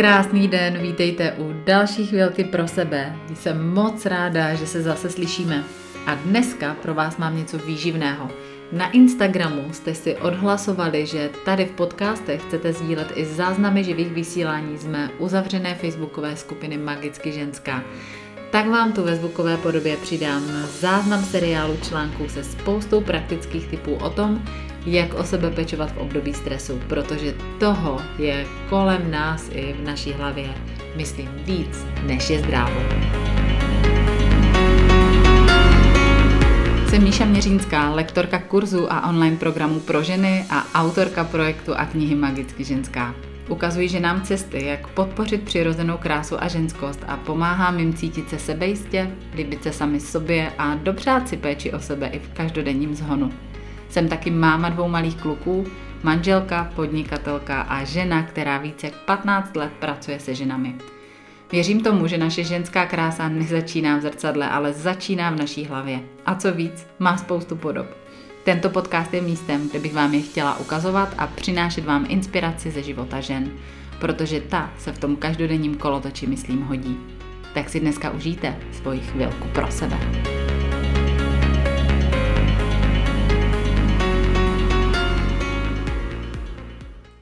Krásný den, vítejte u další chvilky pro sebe. Jsem moc ráda, že se zase slyšíme. A dneska pro vás mám něco výživného. Na Instagramu jste si odhlasovali, že tady v podcastech chcete sdílet i záznamy živých vysílání z mé uzavřené facebookové skupiny Magicky ženská. Tak vám tu ve zvukové podobě přidám záznam seriálu článků se spoustou praktických typů o tom, jak o sebe pečovat v období stresu, protože toho je kolem nás i v naší hlavě, myslím, víc, než je zdrávo. Jsem Míša Měřínská, lektorka kurzu a online programu pro ženy a autorka projektu a knihy Magicky ženská. Ukazuji ženám cesty, jak podpořit přirozenou krásu a ženskost a pomáhám jim cítit se sebejistě, líbit se sami sobě a dobřát si péči o sebe i v každodenním zhonu. Jsem taky máma dvou malých kluků, manželka, podnikatelka a žena, která více jak 15 let pracuje se ženami. Věřím tomu, že naše ženská krása nezačíná v zrcadle, ale začíná v naší hlavě. A co víc, má spoustu podob. Tento podcast je místem, kde bych vám je chtěla ukazovat a přinášet vám inspiraci ze života žen, protože ta se v tom každodenním kolotoči, myslím, hodí. Tak si dneska užijte svoji chvilku pro sebe.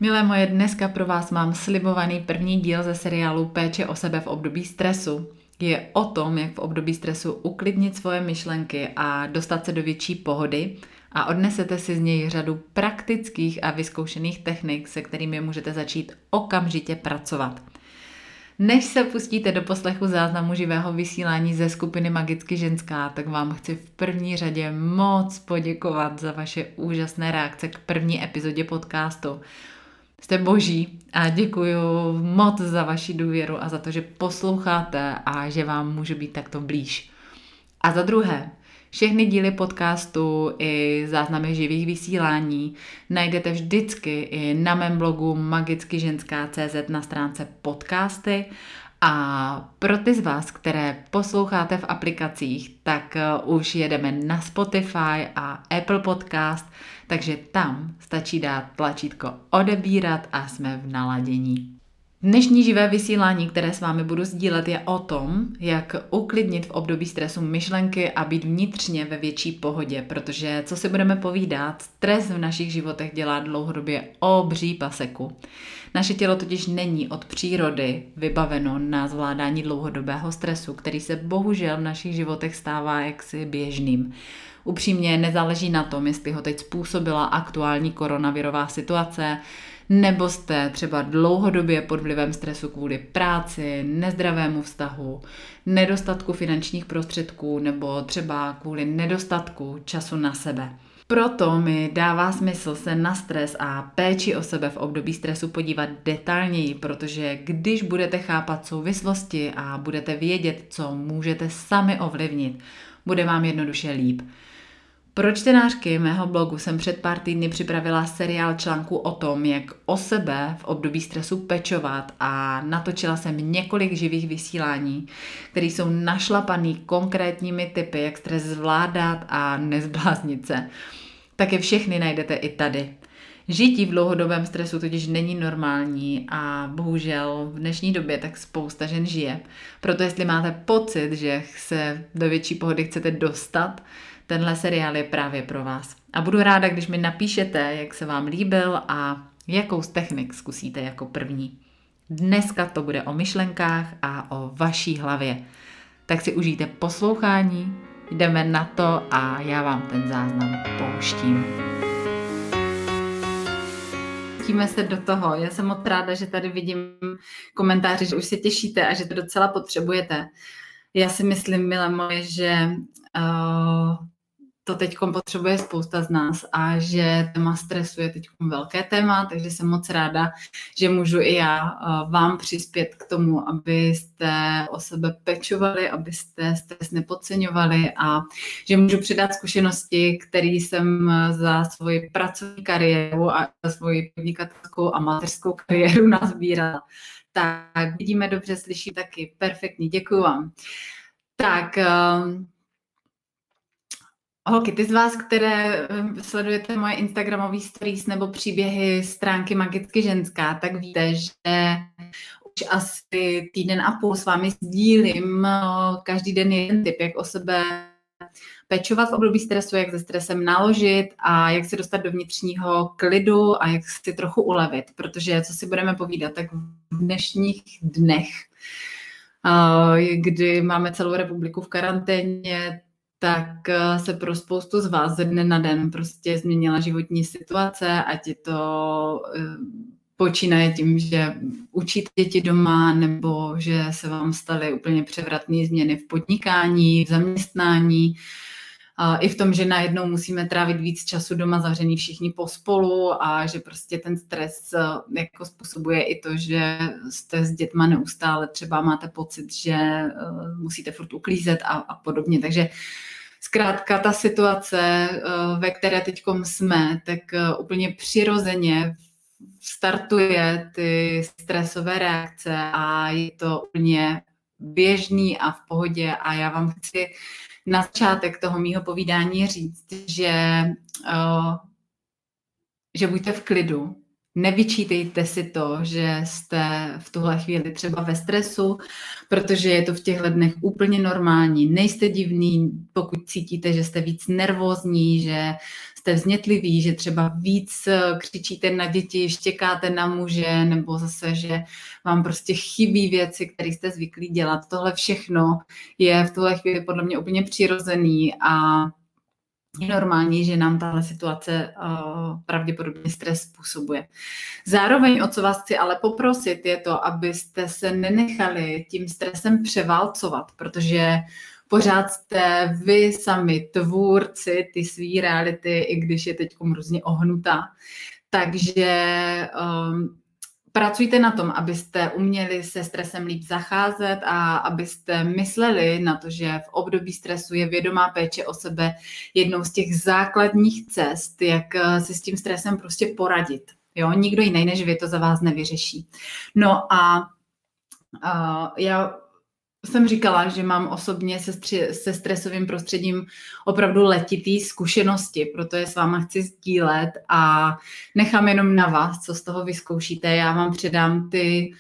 Milé moje, dneska pro vás mám slibovaný první díl ze seriálu Péče o sebe v období stresu. Je o tom, jak v období stresu uklidnit svoje myšlenky a dostat se do větší pohody a odnesete si z něj řadu praktických a vyzkoušených technik, se kterými můžete začít okamžitě pracovat. Než se pustíte do poslechu záznamu živého vysílání ze skupiny Magicky ženská, tak vám chci v první řadě moc poděkovat za vaše úžasné reakce k první epizodě podcastu. Jste boží a děkuji moc za vaši důvěru a za to, že posloucháte a že vám můžu být takto blíž. A za druhé, všechny díly podcastu i záznamy živých vysílání najdete vždycky i na mém blogu magickyženská.cz na stránce podcasty a pro ty z vás, které posloucháte v aplikacích, tak už jedeme na Spotify a Apple Podcast, takže tam stačí dát tlačítko odebírat a jsme v naladění. Dnešní živé vysílání, které s vámi budu sdílet, je o tom, jak uklidnit v období stresu myšlenky a být vnitřně ve větší pohodě, protože co si budeme povídat, stres v našich životech dělá dlouhodobě obří paseku. Naše tělo totiž není od přírody vybaveno na zvládání dlouhodobého stresu, který se bohužel v našich životech stává jaksi běžným. Upřímně nezáleží na tom, jestli ho teď způsobila aktuální koronavirová situace, nebo jste třeba dlouhodobě pod vlivem stresu kvůli práci, nezdravému vztahu, nedostatku finančních prostředků nebo třeba kvůli nedostatku času na sebe. Proto mi dává smysl se na stres a péči o sebe v období stresu podívat detailněji, protože když budete chápat souvislosti a budete vědět, co můžete sami ovlivnit, bude vám jednoduše líp. Pro čtenářky mého blogu jsem před pár týdny připravila seriál článků o tom, jak o sebe v období stresu pečovat a natočila jsem několik živých vysílání, které jsou našlapaný konkrétními typy, jak stres zvládat a nezbláznit se. je všechny najdete i tady. Žití v dlouhodobém stresu totiž není normální a bohužel v dnešní době tak spousta žen žije. Proto jestli máte pocit, že se do větší pohody chcete dostat, tenhle seriál je právě pro vás. A budu ráda, když mi napíšete, jak se vám líbil a jakou z technik zkusíte jako první. Dneska to bude o myšlenkách a o vaší hlavě. Tak si užijte poslouchání, jdeme na to a já vám ten záznam pouštím. Pustíme se do toho. Já jsem moc ráda, že tady vidím komentáře, že už se těšíte a že to docela potřebujete. Já si myslím, milé moje, že uh, to teď potřebuje spousta z nás a že téma stresu je teď velké téma, takže jsem moc ráda, že můžu i já eh, vám přispět k tomu, abyste o sebe pečovali, abyste stres nepodceňovali a že můžu předat zkušenosti, které jsem za svoji pracovní kariéru a za svoji podnikatelskou a mateřskou kariéru nazbírala. Tak vidíme dobře, slyší taky. Perfektní, děkuji vám. Tak, um, Holky, ty z vás, které sledujete moje Instagramové stories nebo příběhy stránky Magicky ženská, tak víte, že asi týden a půl s vámi sdílím eh, každý den jeden tip, jak o sebe pečovat v období stresu, jak se stresem naložit a jak se dostat do vnitřního klidu a jak si trochu ulevit, protože co si budeme povídat, tak v dnešních dnech, eh, kdy máme celou republiku v karanténě, tak eh, se pro spoustu z vás ze dne na den prostě změnila životní situace, ať je to počínaje tím, že učíte děti doma, nebo že se vám staly úplně převratné změny v podnikání, v zaměstnání, i v tom, že najednou musíme trávit víc času doma zavřený všichni pospolu a že prostě ten stres eh, jako způsobuje i to, že jste s dětma neustále třeba máte pocit, že eh, musíte furt uklízet a, a podobně. Takže zkrátka ta situace, eh, ve které teď jsme, tak úplně přirozeně startuje ty stresové reakce a je to úplně běžný a v pohodě a já vám chci na začátek toho mýho povídání říct, že, že buďte v klidu, Nevyčítejte si to, že jste v tuhle chvíli třeba ve stresu, protože je to v těchto dnech úplně normální. Nejste divný, pokud cítíte, že jste víc nervózní, že jste vznětliví, že třeba víc křičíte na děti, štěkáte na muže, nebo zase, že vám prostě chybí věci, které jste zvyklí dělat. Tohle všechno je v tuhle chvíli podle mě úplně přirozený a je normální, že nám tahle situace uh, pravděpodobně stres způsobuje. Zároveň, o co vás chci ale poprosit, je to, abyste se nenechali tím stresem převálcovat, protože pořád jste vy sami tvůrci ty své reality, i když je teď různě ohnutá. Takže um, pracujte na tom, abyste uměli se stresem líp zacházet a abyste mysleli na to, že v období stresu je vědomá péče o sebe jednou z těch základních cest, jak eh, si s tím stresem prostě poradit. Jo, nikdo jiný než vy to za vás nevyřeší. No a uh, já jsem říkala, že mám osobně se, stři, se stresovým prostředím opravdu letitý zkušenosti, proto je s váma chci sdílet a nechám jenom na vás, co z toho vyzkoušíte. Já vám předám ty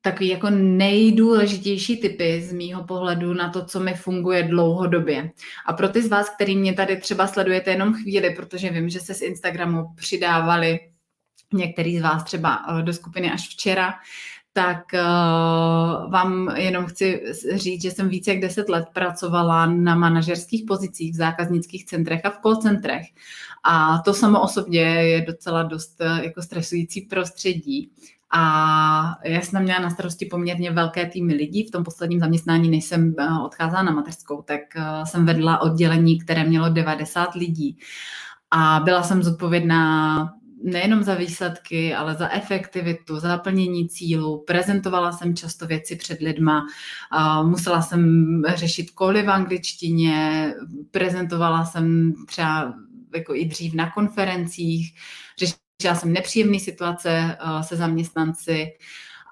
takový jako nejdůležitější typy z mýho pohledu na to, co mi funguje dlouhodobě. A pro ty z vás, který mě tady třeba sledujete jenom chvíli, protože vím, že se z Instagramu přidávali některý z vás třeba do skupiny až včera, tak uh, vám jenom chci říct, že jsem více jak deset let pracovala na manažerských pozicích v zákaznických centrech a v call centrech. A to samo o sobě je docela dost uh, jako stresující prostředí. A já jsem měla na starosti poměrně velké týmy lidí. V tom posledním zaměstnání, než jsem uh, odcházela na mateřskou, tak jsem vedla oddělení, které mělo 90 lidí. A byla jsem zodpovědná nejenom za výsledky, ale za efektivitu, za naplnění cílu. Prezentovala jsem často věci před lidma, musela jsem řešit koly v angličtině, prezentovala jsem třeba jako i dřív na konferencích, řešila jsem nepříjemné situace se zaměstnanci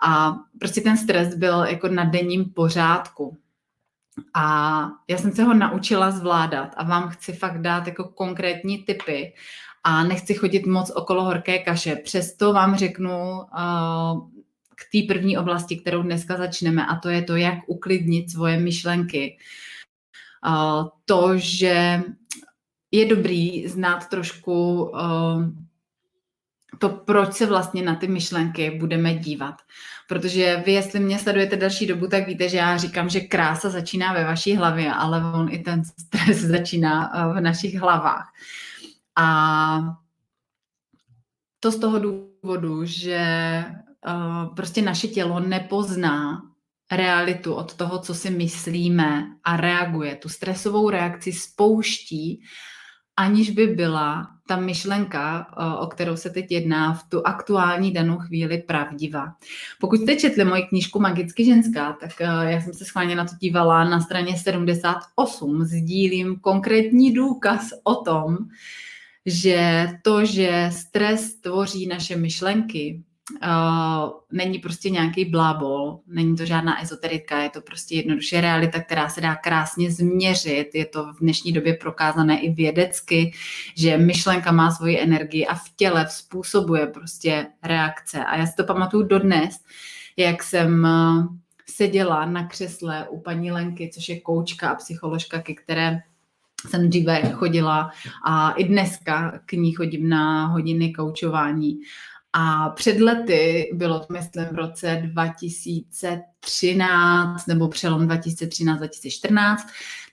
a prostě ten stres byl jako na denním pořádku. A já jsem se ho naučila zvládat a vám chci fakt dát jako konkrétní typy, a nechci chodit moc okolo horké kaše. Přesto vám řeknu uh, k té první oblasti, kterou dneska začneme, a to je to, jak uklidnit svoje myšlenky. Uh, to, že je dobrý znát trošku uh, to, proč se vlastně na ty myšlenky budeme dívat. Protože vy, jestli mě sledujete další dobu, tak víte, že já říkám, že krása začíná ve vaší hlavě, ale on i ten stres začíná v našich hlavách. A to z toho důvodu, že uh, prostě naše tělo nepozná realitu od toho, co si myslíme a reaguje. Tu stresovou reakci spouští, aniž by byla ta myšlenka, uh, o kterou se teď jedná, v tu aktuální danou chvíli pravdivá. Pokud jste četli moji knížku Magicky ženská, tak uh, já jsem se schválně na to dívala na straně 78. Sdílím konkrétní důkaz o tom, že to, že stres tvoří naše myšlenky, uh, není prostě nějaký blábol, není to žádná ezoterika, je to prostě jednoduše realita, která se dá krásně změřit. Je to v dnešní době prokázané i vědecky, že myšlenka má svoji energii a v těle způsobuje prostě reakce. A já si to pamatuju dodnes, jak jsem uh, seděla na křesle u paní Lenky, což je koučka a psycholožka, ke které jsem dříve chodila a i dneska k ní chodím na hodiny koučování. A před lety, bylo to myslím v roce 2013 nebo přelom 2013-2014,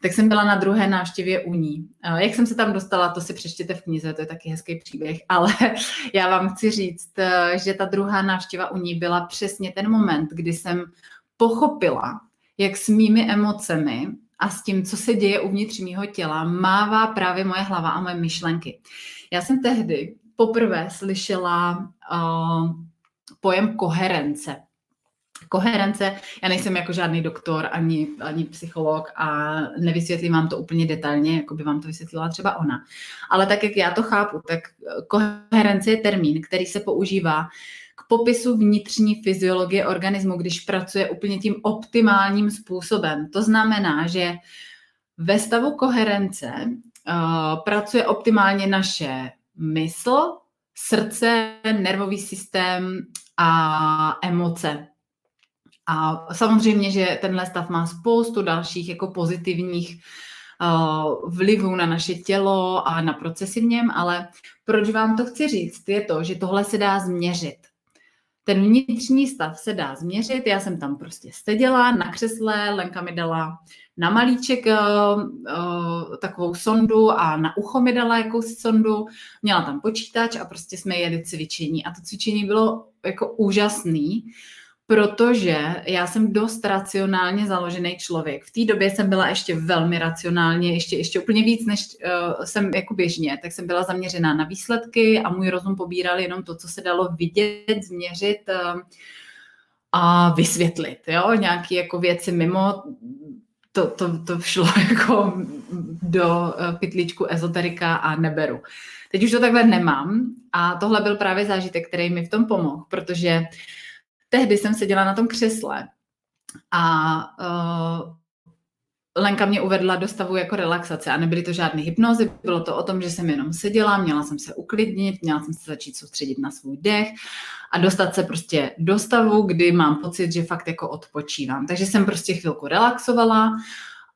tak jsem byla na druhé návštěvě u ní. Jak jsem se tam dostala, to si přečtěte v knize, to je taky hezký příběh, ale já vám chci říct, že ta druhá návštěva u ní byla přesně ten moment, kdy jsem pochopila, jak s mými emocemi a s tím, co se děje uvnitř mého těla, mává právě moje hlava a moje myšlenky. Já jsem tehdy poprvé slyšela uh, pojem koherence. Koherence, já nejsem jako žádný doktor ani, ani psycholog a nevysvětlím vám to úplně detailně, jako by vám to vysvětlila třeba ona. Ale tak, jak já to chápu, tak koherence je termín, který se používá popisu vnitřní fyziologie organismu, když pracuje úplně tím optimálním způsobem. To znamená, že ve stavu koherence uh, pracuje optimálně naše mysl, srdce, nervový systém a emoce. A samozřejmě, že tenhle stav má spoustu dalších jako pozitivních uh, vlivů na naše tělo a na procesy v něm, ale proč vám to chci říct, je to, že tohle se dá změřit. Ten vnitřní stav se dá změřit, já jsem tam prostě seděla na křesle, Lenka mi dala na malíček uh, uh, takovou sondu a na ucho mi dala jakousi sondu, měla tam počítač a prostě jsme jeli cvičení. A to cvičení bylo jako úžasný, protože já jsem dost racionálně založený člověk. V té době jsem byla ještě velmi racionálně, ještě, ještě úplně víc, než uh, jsem jako běžně, tak jsem byla zaměřená na výsledky a můj rozum pobíral jenom to, co se dalo vidět, změřit uh, a vysvětlit, jo, nějaké jako věci mimo, to, to, to šlo jako do eh, pytlíčku ezoterika a neberu. Teď už to takhle nemám a tohle byl právě zážitek, který mi v tom pomohl, protože uh, tehdy jsem seděla na tom křesle a uh, Lenka mě uvedla do stavu jako relaxace a nebyly to žádné hypnozy, bylo to o tom, že jsem jenom seděla, měla jsem se uklidnit, měla jsem se začít soustředit na svůj dech a dostat se prostě do stavu, kdy mám pocit, že fakt jako odpočívám. Takže jsem prostě chvilku relaxovala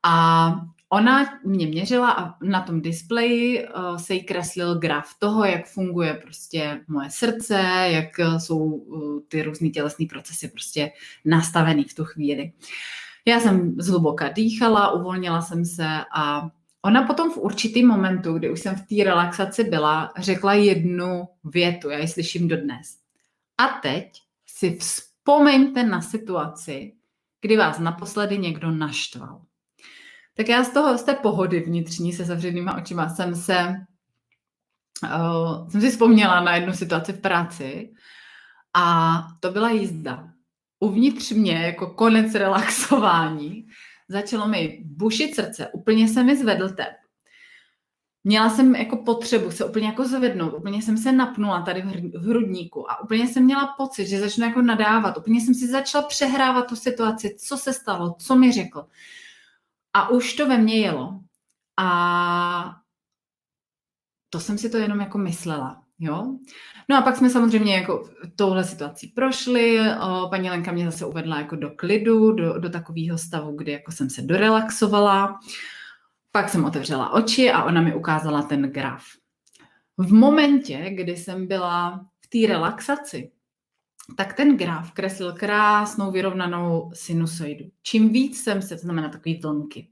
a Ona mě měřila a na tom displeji uh, se jí kreslil graf toho, jak funguje prostě moje srdce, jak uh, jsou uh, ty různé tělesné procesy prostě nastavený v tu chvíli. Já jsem zhluboka dýchala, uvolnila jsem se a ona potom v určitý momentu, kdy už jsem v té relaxaci byla, řekla jednu větu, já ji slyším dodnes. A teď si vzpomeňte na situaci, kdy vás naposledy někdo naštval. Tak já z toho, z té pohody vnitřní se zavřenýma očima jsem se, uh, jsem si vzpomněla na jednu situaci v práci a to byla jízda. Uvnitř mě, jako konec relaxování, začalo mi bušit srdce, úplně se mi zvedl tep. Měla jsem jako potřebu se úplně jako zvednout, úplně jsem se napnula tady v hrudníku a úplně jsem měla pocit, že začnu jako nadávat, úplně jsem si začala přehrávat tu situaci, co se stalo, co mi řekl. A už to ve mně jelo. A to jsem si to jenom jako myslela. Jo? No a pak jsme samozřejmě jako touhle situací prošli. O, paní Lenka mě zase uvedla jako do klidu, do, do takového stavu, kdy jako jsem se dorelaxovala. Pak jsem otevřela oči a ona mi ukázala ten graf. V momentě, kdy jsem byla v té relaxaci, tak ten graf kreslil krásnou vyrovnanou sinusoidu. Čím víc jsem se, to znamená takový vlnky,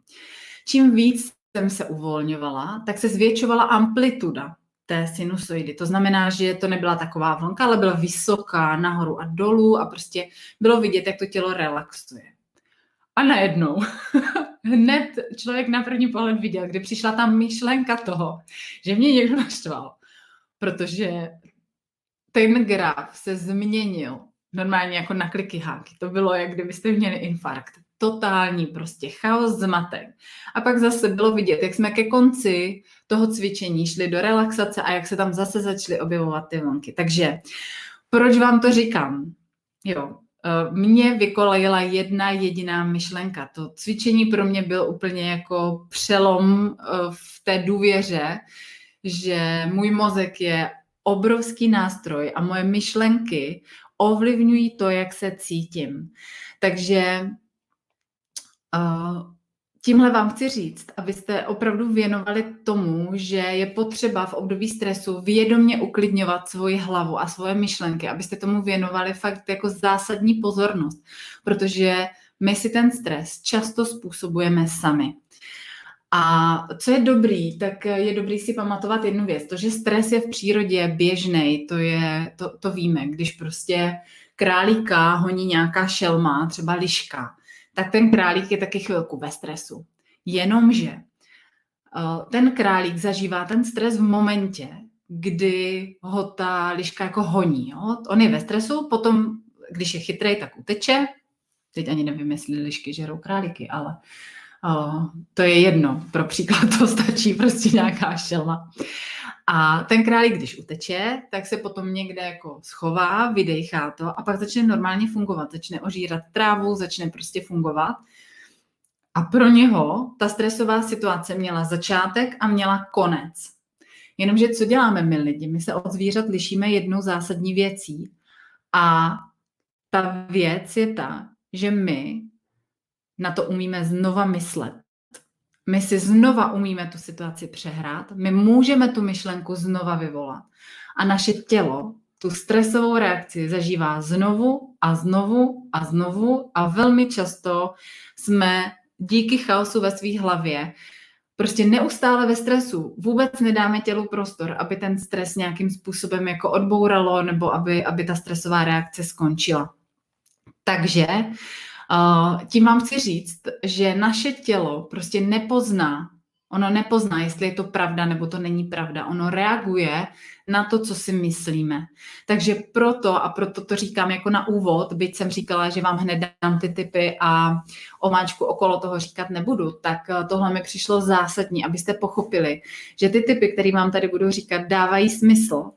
čím víc jsem se uvolňovala, tak se zvětšovala amplituda té sinusoidy. To znamená, že to nebyla taková vlnka, ale byla vysoká nahoru a dolů a prostě bylo vidět, jak to tělo relaxuje. A najednou hned člověk na první pohled viděl, kdy přišla ta myšlenka toho, že mě někdo naštval, protože ten graf se změnil normálně jako na kliky háky. To bylo, jak kdybyste měli infarkt. Totální prostě chaos, zmatek. A pak zase bylo vidět, jak jsme ke konci toho cvičení šli do relaxace a jak se tam zase začaly objevovat ty vlnky. Takže proč vám to říkám? Jo, eh, mě vykolejila jedna jediná myšlenka. To cvičení pro mě byl úplně jako přelom eh, v té důvěře, že můj mozek je obrovský nástroj a moje myšlenky ovlivňují to, jak se cítím. Takže uh, tímhle vám chci říct, abyste opravdu věnovali tomu, že je potřeba v období stresu vědomně uklidňovat svoji hlavu a svoje myšlenky, abyste tomu věnovali fakt jako zásadní pozornost, protože my si ten stres často způsobujeme sami. A co je dobrý, tak je dobrý si pamatovat jednu věc. To, že stres je v přírodě běžný, to, je, to, to víme. Když prostě králíka honí nějaká šelma, třeba liška, tak ten králík je taky chvilku ve stresu. Jenomže eh, ten králík zažívá ten stres v momentě, kdy ho ta liška jako honí. Jo? On je ve stresu, potom, když je chytrý, tak uteče. Teď ani nevím, jestli lišky žerou králíky, ale uh, to je jedno. Pro příklad to stačí prostě nějaká šelma. A ten králík, když uteče, tak se potom někde jako schová, vydechá to a pak začne normálně fungovat. Začne ožírat trávu, začne prostě fungovat. A pro něho ta stresová situace měla začátek a měla konec. Jenomže co děláme my lidi? My se od zvířat lišíme jednou zásadní věcí. A ta věc je ta, že my na to umíme znova myslet my si znova umíme tu situaci přehrát, my můžeme tu myšlenku znova vyvolat. A naše tělo tu stresovou reakci zažívá znovu a znovu a znovu a velmi často jsme díky chaosu ve své hlavě prostě neustále ve stresu. Vůbec nedáme tělu prostor, aby ten stres nějakým způsobem jako odbouralo nebo aby, aby ta stresová reakce skončila. Takže tím vám chci říct, že naše tělo prostě nepozná, ono nepozná, jestli je to pravda nebo to není pravda. Ono reaguje na to, co si myslíme. Takže proto, a proto to říkám jako na úvod, byť jsem říkala, že vám hned dám ty typy a omáčku okolo toho říkat nebudu, tak eh, tohle mi přišlo zásadní, abyste pochopili, že ty typy, které vám tady budu říkat, dávají smysl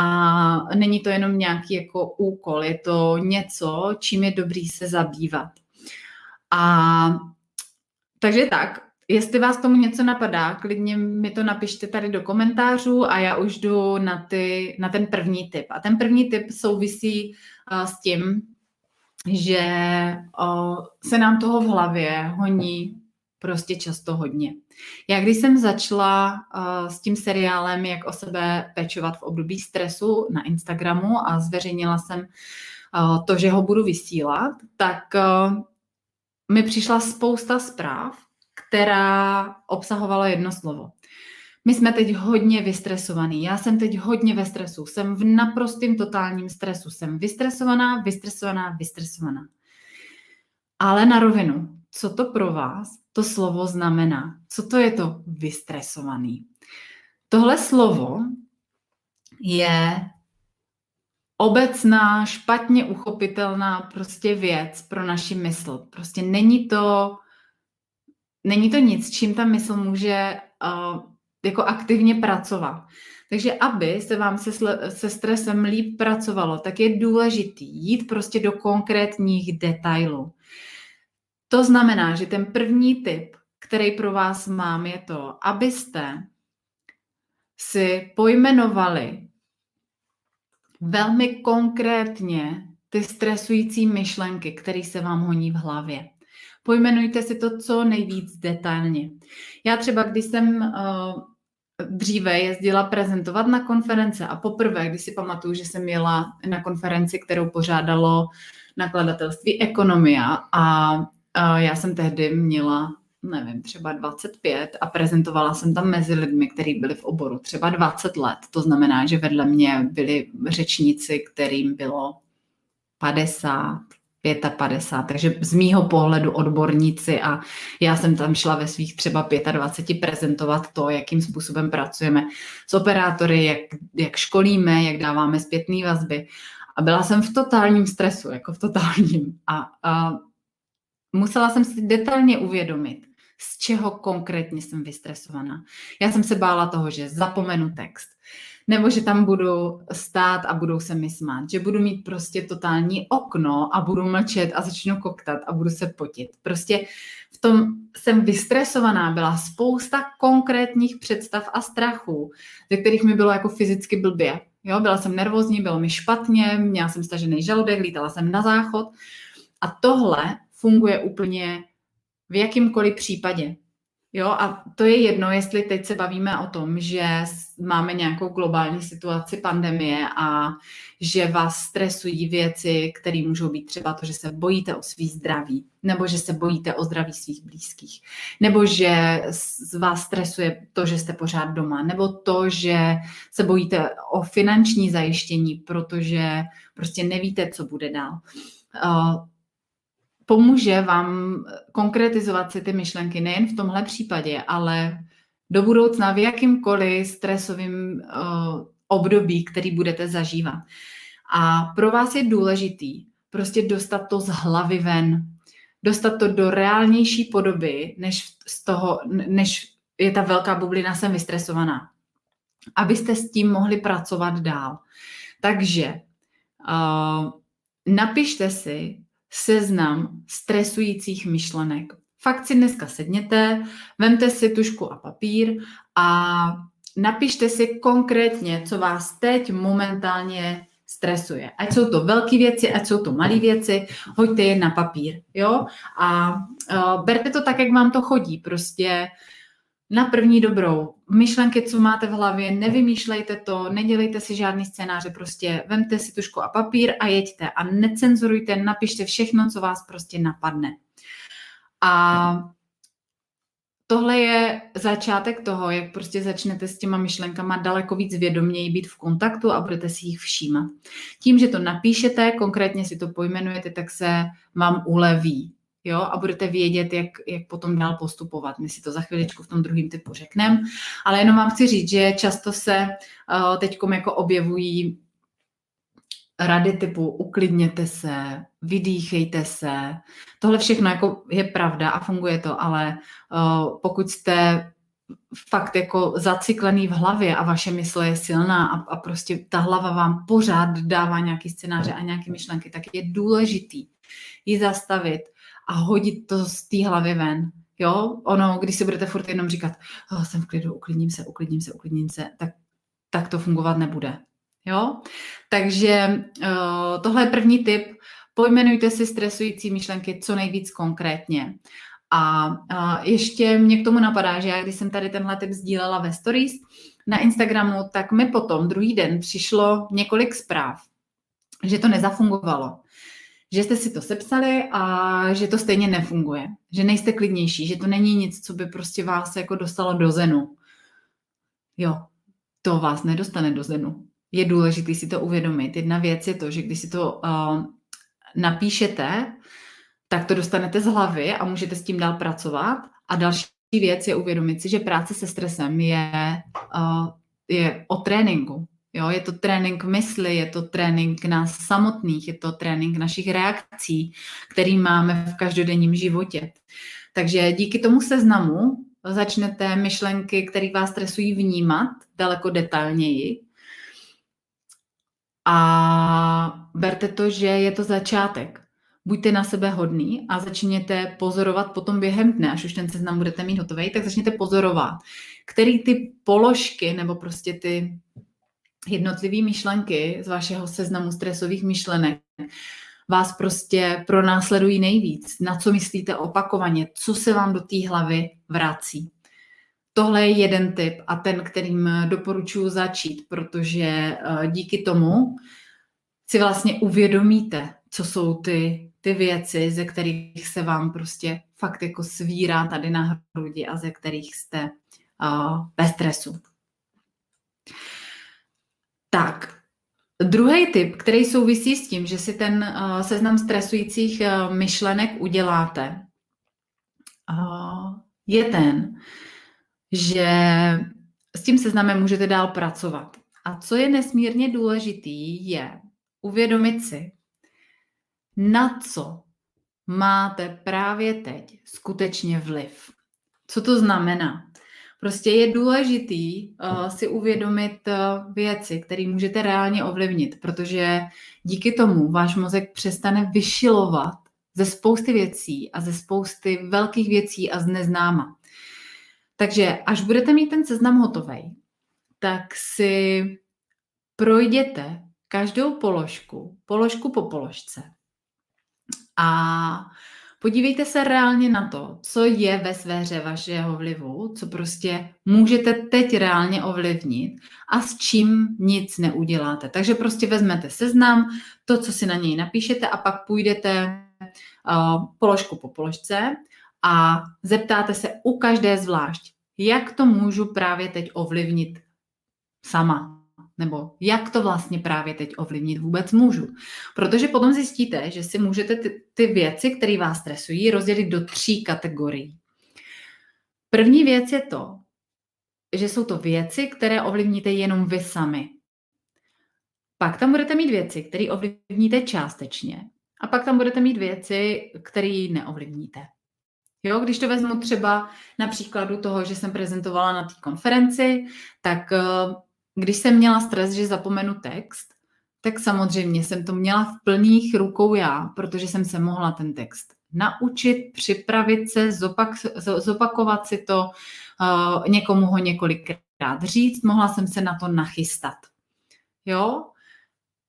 a není to jenom nějaký jako úkol, je to něco, čím je dobrý se zabývat. A takže tak, jestli vás tomu něco napadá, klidně mi to napište tady do komentářů a já už jdu na, ty, na ten první tip. A ten první tip souvisí uh, s tím, že uh, se nám toho v hlavě honí prostě často hodně. Já když jsem začala uh, s tím seriálem, jak o sebe pečovat v období stresu na Instagramu a zveřejnila jsem uh, to, že ho budu vysílat, tak uh, mi přišla spousta zpráv, která obsahovala jedno slovo. My jsme teď hodně vystresovaní. Já jsem teď hodně ve stresu. Jsem v naprostém totálním stresu. Jsem vystresovaná, vystresovaná, vystresovaná. Ale na rovinu, co to pro vás to slovo znamená? Co to je to vystresovaný? Tohle slovo je obecná, špatně uchopitelná prostě věc pro naši mysl. Prostě není to, není to nic, čím ta mysl může uh, jako aktivně pracovat. Takže aby se vám se, se stresem líp pracovalo, tak je důležitý jít prostě do konkrétních detailů. To znamená, že ten první tip, který pro vás mám, je to, abyste si pojmenovali velmi konkrétně ty stresující myšlenky, které se vám honí v hlavě. Pojmenujte si to co nejvíc detailně. Já třeba, když jsem uh, dříve jezdila prezentovat na konference a poprvé, když si pamatuju, že jsem jela na konferenci, kterou pořádalo nakladatelství Ekonomia a já jsem tehdy měla, nevím, třeba 25 a prezentovala jsem tam mezi lidmi, kteří byli v oboru třeba 20 let. To znamená, že vedle mě byli řečníci, kterým bylo 50, 55, takže z mýho pohledu odborníci a já jsem tam šla ve svých třeba 25 prezentovat to, jakým způsobem pracujeme s operátory, jak, jak školíme, jak dáváme zpětné vazby. A byla jsem v totálním stresu, jako v totálním. A, a musela jsem si detailně uvědomit, z čeho konkrétně jsem vystresovaná. Já jsem se bála toho, že zapomenu text, nebo že tam budu stát a budou se mi smát, že budu mít prostě totální okno a budu mlčet a začnu koktat a budu se potit. Prostě v tom jsem vystresovaná, byla spousta konkrétních představ a strachů, ze kterých mi bylo jako fyzicky blbě. Jo, byla jsem nervózní, bylo mi špatně, měla jsem stažený žaludek, lítala jsem na záchod. A tohle funguje úplně v jakýmkoliv případě. Jo, a to je jedno, jestli teď se bavíme o tom, že máme nějakou globální situaci pandemie a že vás stresují věci, které můžou být třeba to, že se bojíte o svý zdraví, nebo že se bojíte o zdraví svých blízkých, nebo že z vás stresuje to, že jste pořád doma, nebo to, že se bojíte o finanční zajištění, protože prostě nevíte, co bude dál pomůže vám konkretizovat si ty myšlenky nejen v tomhle případě, ale do budoucna v jakýmkoliv stresovým uh, období, který budete zažívat. A pro vás je důležitý prostě dostat to z hlavy ven, dostat to do reálnější podoby, než z toho, než je ta velká bublina, jsem vystresovaná. Abyste s tím mohli pracovat dál. Takže uh, napište si, seznam stresujících myšlenek. Fakt si dneska sedněte, vemte si tušku a papír a napište si konkrétně, co vás teď momentálně stresuje. Ať jsou to velké věci, ať jsou to malé věci, hoďte je na papír. Jo? A uh, berte to tak, jak vám to chodí. Prostě na první dobrou. Myšlenky, co máte v hlavě, nevymýšlejte to, nedělejte si žádný scénáře, prostě vemte si tušku a papír a jeďte a necenzurujte, napište všechno, co vás prostě napadne. A tohle je začátek toho, jak prostě začnete s těma myšlenkama daleko víc vědoměji být v kontaktu a budete si jich všímat. Tím, že to napíšete, konkrétně si to pojmenujete, tak se vám uleví jo, a budete vědět, jak, jak potom dál postupovat. My si to za chviličku v tom druhém typu řekneme, ale jenom vám chci říct, že často se uh, teď jako objevují rady typu uklidněte se, vydýchejte se. Tohle všechno jako je pravda a funguje to, ale uh, pokud jste fakt jako zaciklený v hlavě a vaše mysl je silná a, a prostě ta hlava vám pořád dává nějaký scénáře a nějaké myšlenky, tak je důležitý ji zastavit a hodit to z té hlavy ven. Jo, ono, když si budete furt jenom říkat, oh, jsem v klidu, uklidním se, uklidním se, uklidním se, tak, tak to fungovat nebude. Jo, takže uh, tohle je první tip. Pojmenujte si stresující myšlenky co nejvíc konkrétně. A uh, ještě mě k tomu napadá, že já když jsem tady tenhle tip sdílela ve stories na Instagramu, tak mi potom druhý den přišlo několik zpráv, že to nezafungovalo že jste si to sepsali a že to stejně nefunguje, že nejste klidnější, že to není nic, co by prostě vás jako dostalo do zenu. Jo, to vás nedostane do zenu. Je důležité si to uvědomit. Jedna věc je to, že když si to uh, napíšete, tak to dostanete z hlavy a můžete s tím dál pracovat. A další věc je uvědomit si, že práce se stresem je, uh, je o tréninku. Jo, je to trénink mysli, je to trénink nás samotných, je to trénink našich reakcí, který máme v každodenním životě. Takže díky tomu seznamu začnete myšlenky, které vás stresují, vnímat daleko detailněji. A berte to, že je to začátek. Buďte na sebe hodný a začněte pozorovat potom během dne, až už ten seznam budete mít hotový, tak začněte pozorovat, který ty položky nebo prostě ty jednotlivé myšlenky z vašeho seznamu stresových myšlenek vás prostě pronásledují nejvíc, na co myslíte opakovaně, co se vám do té hlavy vrací. Tohle je jeden tip a ten, kterým doporučuji začít, protože eh, díky tomu si vlastně uvědomíte, co jsou ty, ty věci, ze kterých se vám prostě fakt jako svírá tady na hrudi a ze kterých jste uh, ve stresu. Tak, druhý tip, který souvisí s tím, že si ten uh, seznam stresujících uh, myšlenek uděláte, uh, je ten, že s tím seznamem můžete dál pracovat. A co je nesmírně důležitý, je uvědomit si, na co máte právě teď skutečně vliv. Co to znamená? Prostě je důležitý uh, si uvědomit uh, věci, které můžete reálně ovlivnit, protože díky tomu váš mozek přestane vyšilovat ze spousty věcí a ze spousty velkých věcí a z neznáma. Takže až budete mít ten seznam hotový, tak si projděte každou položku, položku po položce a podívejte se reálně na to, co je ve sféře vašeho vlivu, co prostě můžete teď reálně ovlivnit a s čím nic neuděláte. Takže prostě vezmete seznam, to, co si na něj napíšete a pak půjdete uh, položku po položce a zeptáte se u každé zvlášť, jak to můžu právě teď ovlivnit sama. Nebo jak to vlastně právě teď ovlivnit vůbec můžu. Protože potom zjistíte, že si můžete ty, ty věci, které vás stresují, rozdělit do tří kategorií. První věc je to, že jsou to věci, které ovlivníte jenom vy sami. Pak tam budete mít věci, které ovlivníte částečně. A pak tam budete mít věci, které neovlivníte. Jo, když to vezmu třeba na příkladu toho, že jsem prezentovala na té konferenci, tak eh, když jsem měla stres, že zapomenu text, tak samozřejmě jsem to měla v plných rukou já, protože jsem se mohla ten text naučit, připravit se, zopak, zopakovat si to, uh, někomu ho několikrát říct, mohla jsem se na to nachystat. Jo?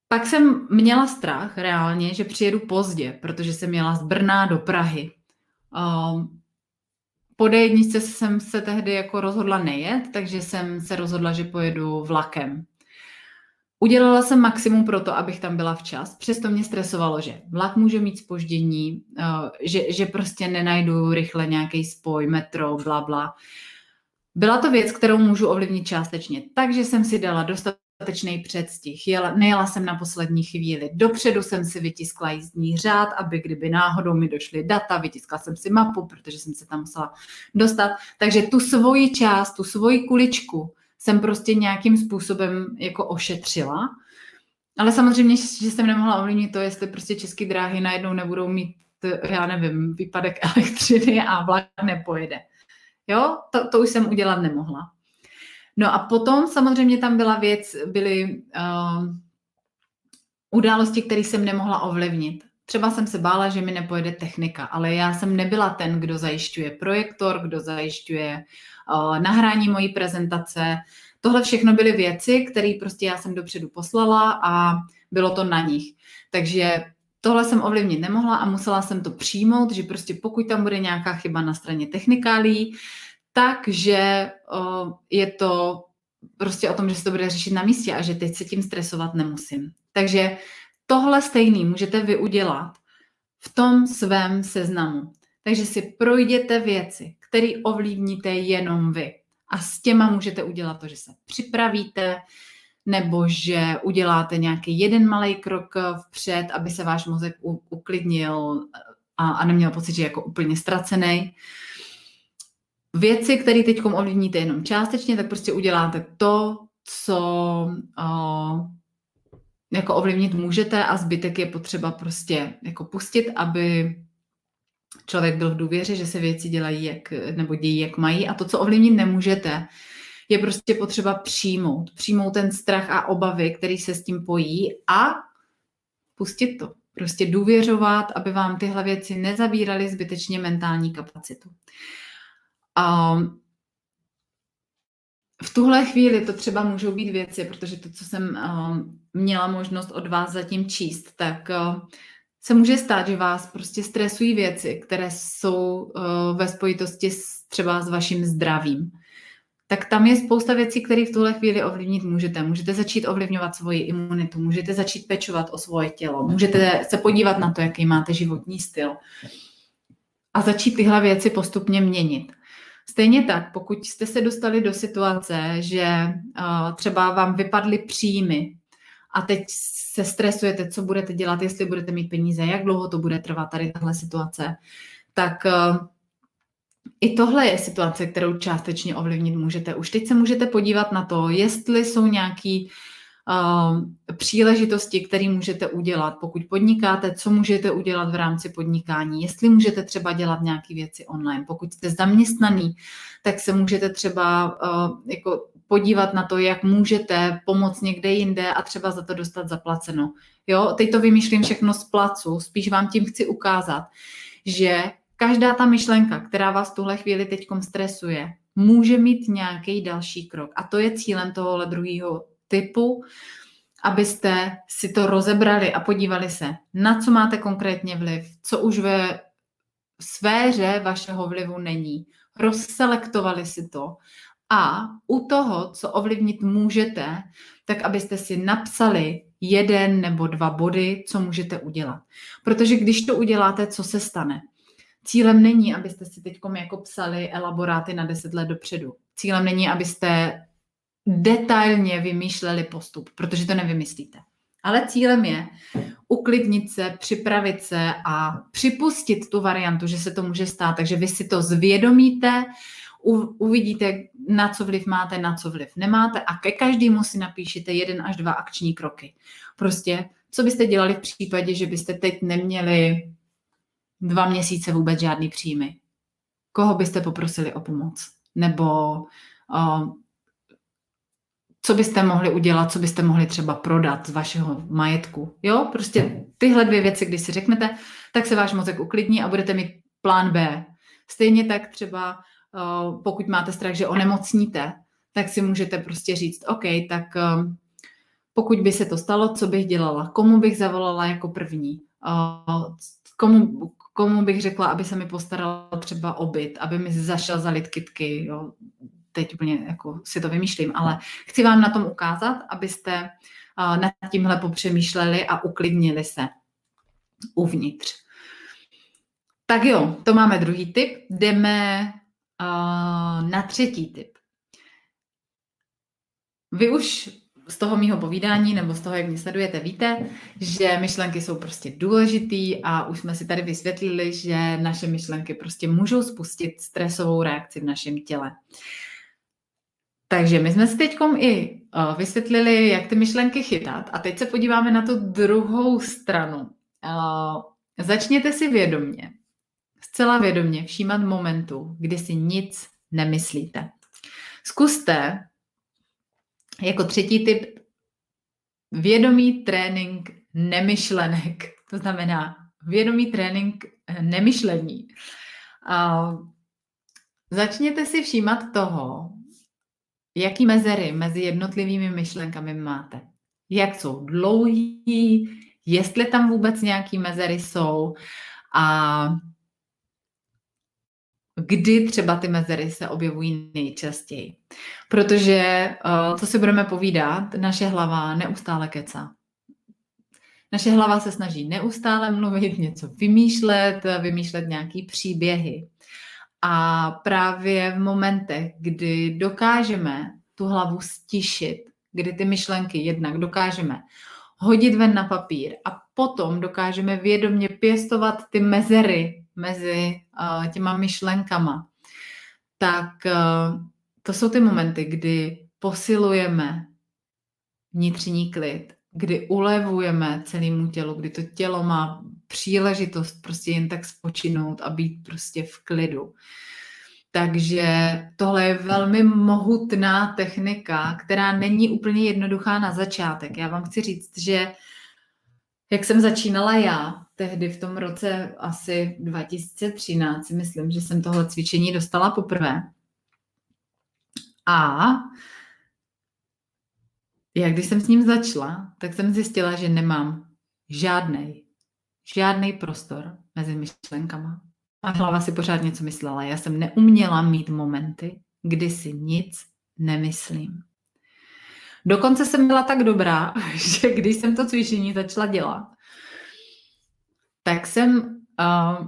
Pak jsem měla strach reálně, že přijedu pozdě, protože jsem měla z Brna do Prahy. Uh, po D1 jsem se tehdy jako rozhodla nejet, takže jsem se rozhodla, že pojedu vlakem. Udělala jsem maximum pro to, abych tam byla včas. Přesto mě stresovalo, že vlak může mít spoždění, eh, že, že prostě nenajdu rychle nějaký spoj, metro, bla, bla. Byla to věc, kterou můžu ovlivnit částečně, takže jsem si dala dostat dostatečný předstih. Jela, nejela jsem na poslední chvíli. Dopředu jsem si vytiskla jízdní řád, aby kdyby náhodou mi došly data, vytiskla jsem si mapu, protože jsem se tam musela dostat. Takže tu svoji část, tu svoji kuličku jsem prostě nějakým způsobem jako ošetřila. Ale samozřejmě, že jsem nemohla ovlivnit to, jestli prostě české dráhy najednou nebudou mít, já nevím, výpadek elektřiny a vlak nepojede. Jo, to, to už jsem udělat nemohla. No a potom samozřejmě tam byla věc, byly uh, události, které jsem nemohla ovlivnit. Třeba jsem se bála, že mi nepojede technika, ale já jsem nebyla ten, kdo zajišťuje projektor, kdo zajišťuje uh, nahrání mojí prezentace. Tohle všechno byly věci, které prostě já jsem dopředu poslala a bylo to na nich. Takže tohle jsem ovlivnit nemohla a musela jsem to přijmout, že prostě pokud tam bude nějaká chyba na straně technikálí, takže je to prostě o tom, že se to bude řešit na místě a že teď se tím stresovat nemusím. Takže tohle stejný můžete vy udělat v tom svém seznamu. Takže si projděte věci, které ovlivníte jenom vy. A s těma můžete udělat to, že se připravíte, nebo že uděláte nějaký jeden malý krok vpřed, aby se váš mozek uklidnil a, a neměl pocit, že je jako úplně ztracený věci, které teď ovlivníte jenom částečně, tak prostě uděláte to, co uh, jako ovlivnit můžete a zbytek je potřeba prostě jako pustit, aby člověk byl v důvěře, že se věci dělají jak, nebo dějí, jak mají a to, co ovlivnit nemůžete, je prostě potřeba přijmout. Přijmout ten strach a obavy, který se s tím pojí a pustit to. Prostě důvěřovat, aby vám tyhle věci nezabíraly zbytečně mentální kapacitu. A v tuhle chvíli to třeba můžou být věci, protože to, co jsem uh, měla možnost od vás zatím číst, tak uh, se může stát, že vás prostě stresují věci, které jsou uh, ve spojitosti s, třeba s vaším zdravím. Tak tam je spousta věcí, které v tuhle chvíli ovlivnit můžete. Můžete začít ovlivňovat svoji imunitu, můžete začít pečovat o svoje tělo, můžete se podívat na to, jaký máte životní styl a začít tyhle věci postupně měnit. Stejně tak, pokud jste se dostali do situace, že uh, třeba vám vypadly příjmy a teď se stresujete, co budete dělat, jestli budete mít peníze, jak dlouho to bude trvat tady tahle situace, tak uh, i tohle je situace, kterou částečně ovlivnit můžete. Už teď se můžete podívat na to, jestli jsou nějaký příležitosti, které můžete udělat, pokud podnikáte, co můžete udělat v rámci podnikání, jestli můžete třeba dělat nějaké věci online. Pokud jste zaměstnaný, tak se můžete třeba uh, jako podívat na to, jak můžete pomoct někde jinde a třeba za to dostat zaplaceno. Jo, teď to vymýšlím všechno z placu, spíš vám tím chci ukázat, že každá ta myšlenka, která vás tuhle chvíli teď stresuje, může mít nějaký další krok. A to je cílem tohohle druhého typu, abyste si to rozebrali a podívali se, na co máte konkrétně vliv, co už ve sféře vašeho vlivu není. Rozselektovali si to a u toho, co ovlivnit můžete, tak abyste si napsali jeden nebo dva body, co můžete udělat. Protože když to uděláte, co se stane? Cílem není, abyste si teď jako psali elaboráty na deset let dopředu. Cílem není, abyste detailně vymýšleli postup, protože to nevymyslíte. Ale cílem je uklidnit se, připravit se a připustit tu variantu, že se to může stát. Takže vy si to zvědomíte, uvidíte, na co vliv máte, na co vliv nemáte a ke každému si napíšete jeden až dva akční kroky. Prostě, co byste dělali v případě, že byste teď neměli dva měsíce vůbec žádný příjmy? Koho byste poprosili o pomoc? Nebo co byste mohli udělat, co byste mohli třeba prodat z vašeho majetku. Jo, prostě tyhle dvě věci, když si řeknete, tak se váš mozek uklidní a budete mít plán B. Stejně tak třeba, eh, pokud máte strach, že onemocníte, tak si můžete prostě říct, OK, tak eh, pokud by se to stalo, co bych dělala, komu bych zavolala jako první, eh, komu, komu bych řekla, aby se mi postaral třeba o byt, aby mi zašel zalit kitky, jo, teď úplně jako si to vymýšlím, ale chci vám na tom ukázat, abyste nad tímhle popřemýšleli a uklidnili se uvnitř. Tak jo, to máme druhý tip. Jdeme na třetí tip. Vy už z toho mýho povídání nebo z toho, jak mě sledujete, víte, že myšlenky jsou prostě důležitý a už jsme si tady vysvětlili, že naše myšlenky prostě můžou spustit stresovou reakci v našem těle. Takže my jsme si teď i uh, vysvětlili, jak ty myšlenky chytat a teď se podíváme na tu druhou stranu. Uh, začněte si vědomně, zcela vědomně všímat momentu, kdy si nic nemyslíte. Zkuste jako třetí typ vědomý trénink nemyšlenek. To znamená vědomý trénink nemyšlení. Uh, začněte si všímat toho, Jaký mezery mezi jednotlivými myšlenkami máte? Jak jsou dlouhý? Jestli tam vůbec nějaký mezery jsou? A kdy třeba ty mezery se objevují nejčastěji. Protože, eh, co si budeme povídat, naše hlava neustále kecá. Naše hlava se snaží neustále mluvit, něco vymýšlet, vymýšlet nějaký příběhy. A právě v momentech, kdy dokážeme tu hlavu stišit, kdy ty myšlenky jednak dokážeme hodit ven na papír a potom dokážeme vědomě pěstovat ty mezery mezi uh, těma myšlenkama, tak uh, to jsou ty momenty, kdy posilujeme vnitřní klid, kdy ulevujeme celému tělu, kdy to tělo má příležitost prostě jen tak spočinout a být prostě v klidu. Takže tohle je velmi mohutná technika, která není úplně jednoduchá na začátek. Já vám chci říct, že jak jsem začínala já, tehdy v tom roce asi 2013, myslím, že jsem tohle cvičení dostala poprvé. A jak když jsem s ním začala, tak jsem zjistila, že nemám žádný, žádný prostor mezi myšlenkama. A hlava si pořád něco myslela. Já jsem neuměla mít momenty, kdy si nic nemyslím. Dokonce jsem byla tak dobrá, že když jsem to cvičení začala dělat, tak jsem uh,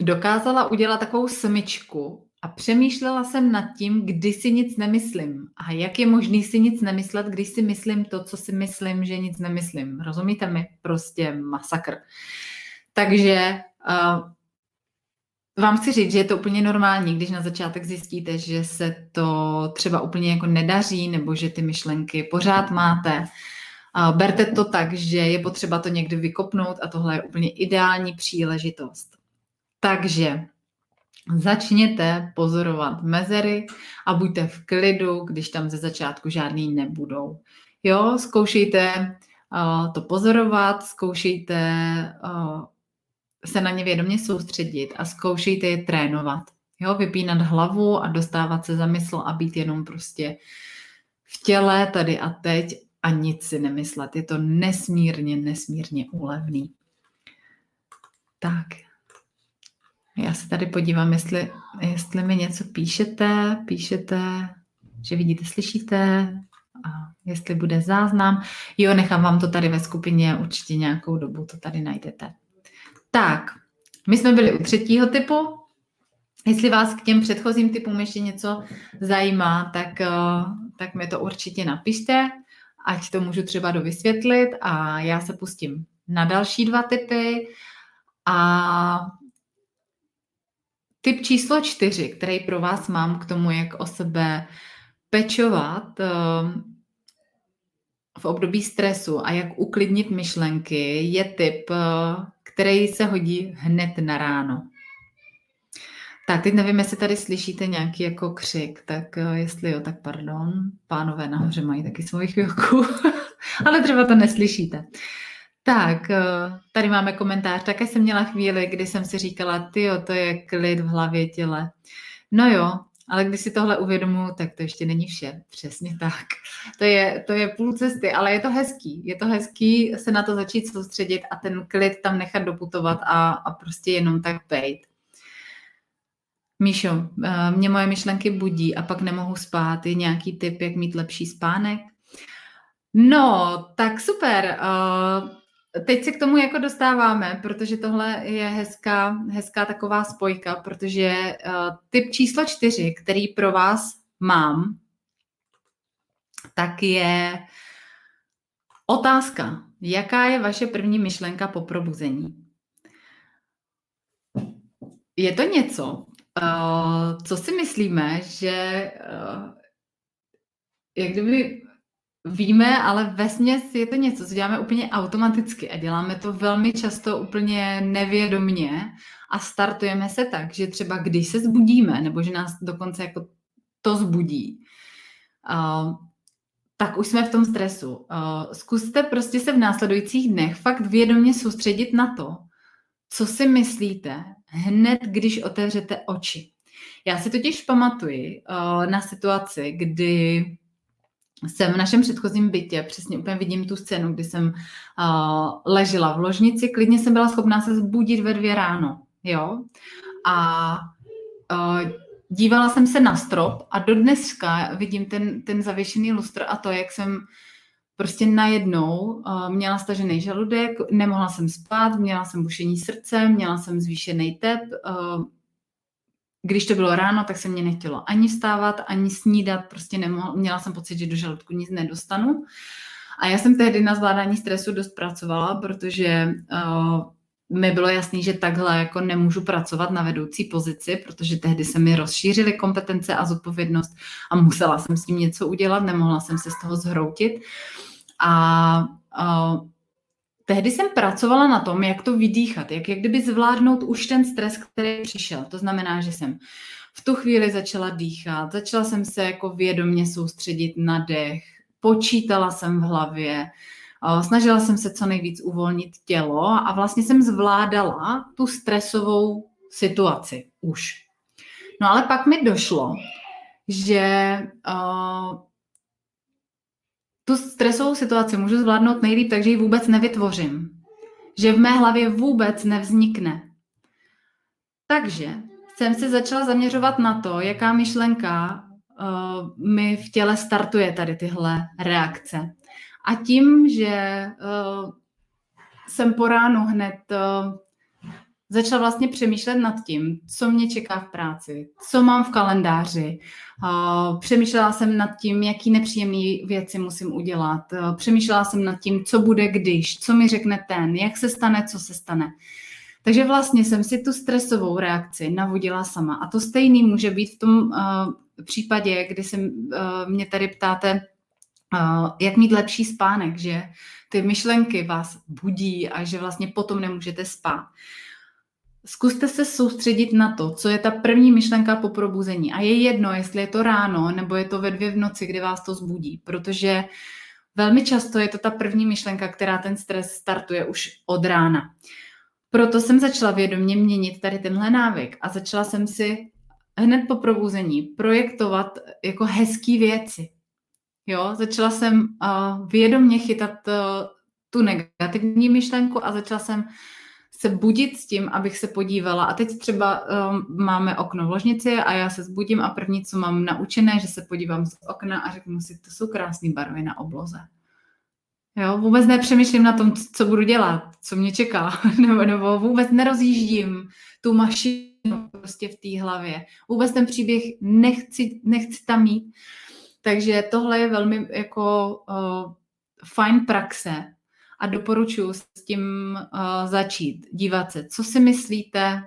dokázala udělat takovou smyčku a přemýšlela jsem nad tím, kdy si nic nemyslím. A jak je možný si nic nemyslet, když si myslím to, co si myslím, že nic nemyslím. Rozumíte mi? Prostě masakr. Takže uh, vám chci říct, že je to úplně normální, když na začátek zjistíte, že se to třeba úplně jako nedaří, nebo že ty myšlenky pořád máte. Berte to tak, že je potřeba to někdy vykopnout a tohle je úplně ideální příležitost. Takže začněte pozorovat mezery a buďte v klidu, když tam ze začátku žádný nebudou. Jo, zkoušejte uh, to pozorovat, zkoušejte uh, se na ně vědomě soustředit a zkoušejte je trénovat. Jo, vypínat hlavu a dostávat se za mysl a být jenom prostě v těle tady a teď a nic si nemyslet. Je to nesmírně, nesmírně úlevný. Tak, já se tady podívám, jestli, jestli mi něco píšete, píšete, že vidíte, slyšíte, a jestli bude záznam. Jo, nechám vám to tady ve skupině, určitě nějakou dobu to tady najdete. Tak, my jsme byli u třetího typu. Jestli vás k těm předchozím typům ještě něco zajímá, tak, eh, tak mi to určitě napište, ať to můžu třeba dovysvětlit a já se pustím na další dva typy. A typ číslo čtyři, který pro vás mám k tomu, jak o sebe pečovat eh, v období stresu a jak uklidnit myšlenky, je typ, eh, který se hodí hned na ráno. Tak, teď nevím, jestli tady slyšíte nějaký jako křik, tak eh, jestli jo, tak pardon. Pánové nahoře mají taky svoji chvilku, ale třeba to neslyšíte. Tak, eh, tady máme komentář. Také jsem měla chvíli, kdy jsem si říkala, ty to je klid v hlavě těle. No jo, ale když si tohle uvědomuji, tak to ještě není vše. Přesně tak. To je, to je půl cesty, ale je to hezký. Je to hezký se na to začít soustředit a ten klid tam nechat doputovat a, a prostě jenom tak bejt. Míšo, eh, mě moje myšlenky budí a pak nemohu spát. Je nějaký tip, jak mít lepší spánek? No, tak super. Eh, teď se k tomu jako dostáváme, protože tohle je hezká, hezká taková spojka, protože uh, typ číslo čtyři, který pro vás mám, tak je otázka. Jaká je vaše první myšlenka po probuzení? Je to něco, uh, co si myslíme, že uh, jak kdyby Víme, ale ve směs je to něco, co děláme úplně automaticky a děláme to velmi často úplně nevědomně a startujeme se tak, že třeba když se zbudíme, nebo že nás dokonce jako to zbudí, uh, tak už jsme v tom stresu. Uh, zkuste prostě se v následujících dnech fakt vědomě soustředit na to, co si myslíte hned, když otevřete oči. Já si totiž pamatuji uh, na situaci, kdy jsem v našem předchozím bytě, přesně úplně vidím tu scénu, kdy jsem uh, ležela v ložnici, klidně jsem byla schopná se zbudit ve dvě ráno, jo, a uh, dívala jsem se na strop a do dneska vidím ten, ten zavěšený lustr a to, jak jsem prostě najednou uh, měla stažený žaludek, nemohla jsem spát, měla jsem bušení srdce, měla jsem zvýšený tep, uh, když to bylo ráno, tak se mě nechtělo ani vstávat, ani snídat, prostě nemohla, měla jsem pocit, že do žaludku nic nedostanu. A já jsem tehdy na zvládání stresu dost pracovala, protože uh, mi bylo jasný, že takhle jako nemůžu pracovat na vedoucí pozici, protože tehdy se mi rozšířily kompetence a zodpovědnost a musela jsem s tím něco udělat, nemohla jsem se z toho zhroutit. A uh, tehdy jsem pracovala na tom, jak to vydýchat, jak, jak kdyby zvládnout už ten stres, který přišel. To znamená, že jsem v tu chvíli začala dýchat, začala jsem se jako vědomně soustředit na dech, počítala jsem v hlavě, snažila jsem se co nejvíc uvolnit tělo a vlastně jsem zvládala tu stresovou situaci už. No ale pak mi došlo, že uh, tu stresovou situaci můžu zvládnout nejlíp, takže ji vůbec nevytvořím. Že v mé hlavě vůbec nevznikne. Takže jsem se začala zaměřovat na to, jaká myšlenka uh, mi v těle startuje tady tyhle reakce. A tím, že uh, jsem po ránu hned uh, začala vlastně přemýšlet nad tím, co mě čeká v práci, co mám v kalendáři. Přemýšlela jsem nad tím, jaký nepříjemné věci musím udělat. Přemýšlela jsem nad tím, co bude když, co mi řekne ten, jak se stane, co se stane. Takže vlastně jsem si tu stresovou reakci navodila sama. A to stejný může být v tom případě, kdy se mě tady ptáte, jak mít lepší spánek, že ty myšlenky vás budí a že vlastně potom nemůžete spát. Zkuste se soustředit na to, co je ta první myšlenka po probuzení. A je jedno, jestli je to ráno nebo je to ve dvě v noci, kdy vás to zbudí, protože velmi často je to ta první myšlenka, která ten stres startuje už od rána. Proto jsem začala vědomě měnit tady tenhle návyk a začala jsem si hned po probuzení projektovat jako hezký věci. Jo, začala jsem uh, vědomě chytat uh, tu negativní myšlenku a začala jsem se budit s tím, abych se podívala. A teď třeba um, máme okno v ložnici a já se zbudím a první, co mám naučené, že se podívám z okna a řeknu si, to jsou krásné barvy na obloze. Jo, vůbec nepřemýšlím na tom, co budu dělat, co mě čeká, nebo, nebo vůbec nerozjíždím tu mašinu prostě v té hlavě. Vůbec ten příběh nechci, nechci tam mít. Takže tohle je velmi jako uh, fajn praxe a doporučuji s tím uh, začít, dívat se, co si myslíte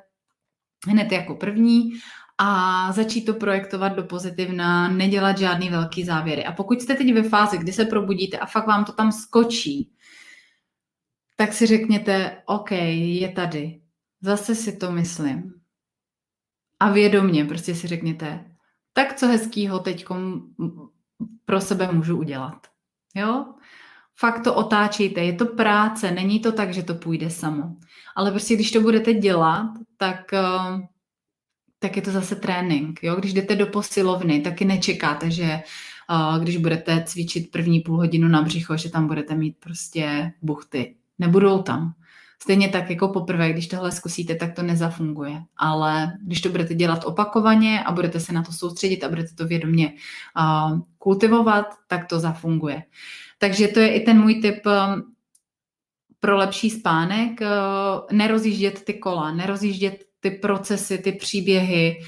hned jako první a začít to projektovat do pozitivna, nedělat žádný velký závěry. A pokud jste teď ve fázi, kdy se probudíte a fakt vám to tam skočí, tak si řekněte, OK, je tady. Zase si to myslím. A vědomně prostě si řekněte, tak co hezkýho teď pro sebe můžu udělat. Jo? Fakt to otáčejte, je to práce, není to tak, že to půjde samo. Ale prostě když to budete dělat, tak, eh, tak je to zase trénink. Jo? Když jdete do posilovny, taky nečekáte, že eh, když budete cvičit první půl hodinu na břicho, že tam budete mít prostě buchty. Nebudou tam. Stejně tak jako poprvé, když tohle zkusíte, tak to nezafunguje. Ale když to budete dělat opakovaně a budete se na to soustředit a budete to vědomě uh, kultivovat, tak to zafunguje. Takže to je i ten můj tip um, pro lepší spánek. Uh, nerozjíždět ty kola, nerozjíždět ty procesy, ty příběhy.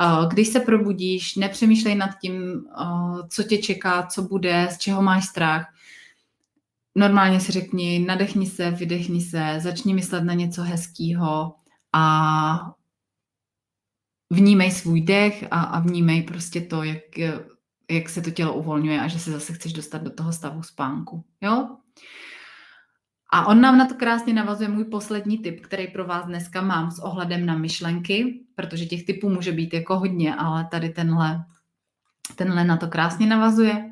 Uh, když se probudíš, nepřemýšlej nad tím, uh, co tě čeká, co bude, z čeho máš strach normálně si řekni, nadechni se, vydechni se, začni myslet na něco hezkého a vnímej svůj dech a, a vnímej prostě to, jak, jak se to tělo uvolňuje a že se zase chceš dostat do toho stavu spánku. Jo? A on nám na to krásně navazuje můj poslední tip, který pro vás dneska mám s ohledem na myšlenky, protože těch typů může být jako hodně, ale tady tenhle, tenhle na to krásně navazuje.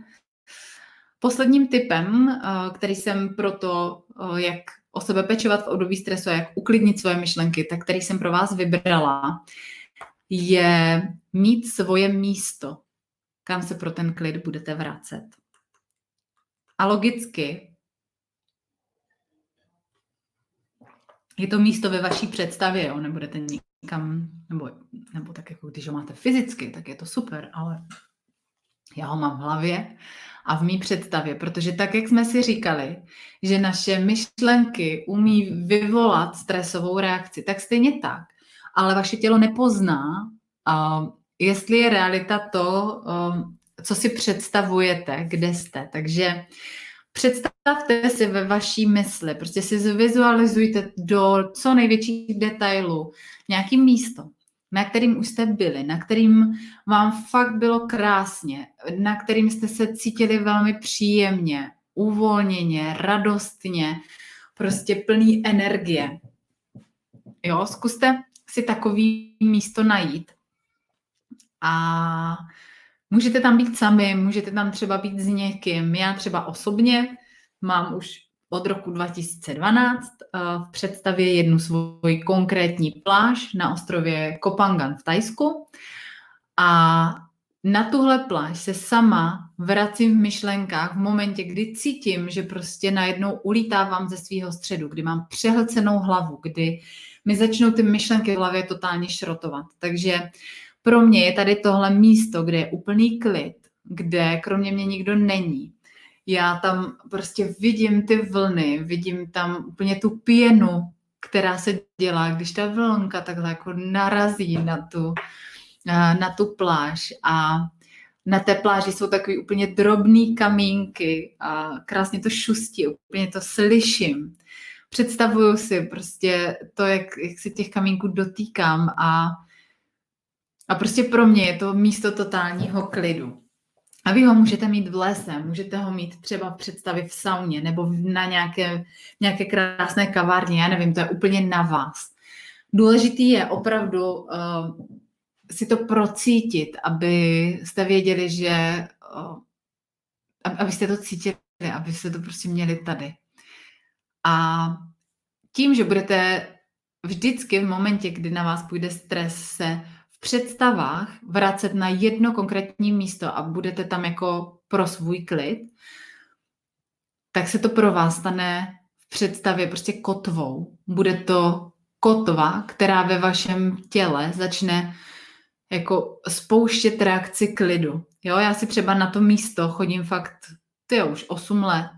Posledním typem, eh, který jsem pro to, eh, jak o sebe pečovat v období stresu a jak uklidnit svoje myšlenky, tak který jsem pro vás vybrala, je mít svoje místo, kam se pro ten klid budete vracet. A logicky je to místo ve vaší představě, jo? nebudete nikam, nebo, nebo tak jako když ho máte fyzicky, tak je to super, ale já ho mám v hlavě a v mý představě, protože tak, jak jsme si říkali, že naše myšlenky umí vyvolat stresovou reakci, tak stejně tak, ale vaše tělo nepozná, uh, jestli je realita to, uh, co si představujete, kde jste. Takže představte si ve vaší mysli, prostě si zvizualizujte do co největších detailů nějaký místo, na kterým už jste byli, na kterým vám fakt bylo krásně, na kterým jste se cítili velmi příjemně, uvolněně, radostně, prostě plný energie. Jo, zkuste si takový místo najít. A můžete tam být sami, můžete tam třeba být s někým. Já třeba osobně mám už od roku 2012 eh, v představě jednu svoji konkrétní pláž na ostrově Kopangan v Tajsku. A na tuhle pláž se sama vracím v myšlenkách v momentě, kdy cítím, že prostě najednou ulítávám ze svého středu, kdy mám přehlcenou hlavu, kdy mi začnou ty myšlenky v hlavě totálně šrotovat. Takže pro mě je tady tohle místo, kde je úplný klid, kde kromě mě nikdo není, já tam prostě vidím ty vlny, vidím tam úplně tu pěnu, která se dělá, když ta vlnka takhle jako narazí na tu, na tu pláž a na té pláži jsou takový úplně drobný kamínky a krásně to šustí, úplně to slyším. Představuju si prostě to, jak, jak se těch kamínků dotýkám a, a prostě pro mě je to místo totálního klidu. A vy ho můžete mít v lese, můžete ho mít třeba v představě v sauně nebo na nějaké, nějaké krásné kavárně, já nevím, to je úplně na vás. Důležitý je opravdu uh, si to procítit, abyste věděli, že uh, abyste to cítili, abyste to prostě měli tady. A tím, že budete vždycky v momentě, kdy na vás půjde stres, se představách vracet na jedno konkrétní místo a budete tam jako pro svůj klid, tak se to pro vás stane v představě prostě kotvou. Bude to kotva, která ve vašem těle začne jako spouštět reakci klidu. Jo, já si třeba na to místo chodím fakt, ty už 8 let.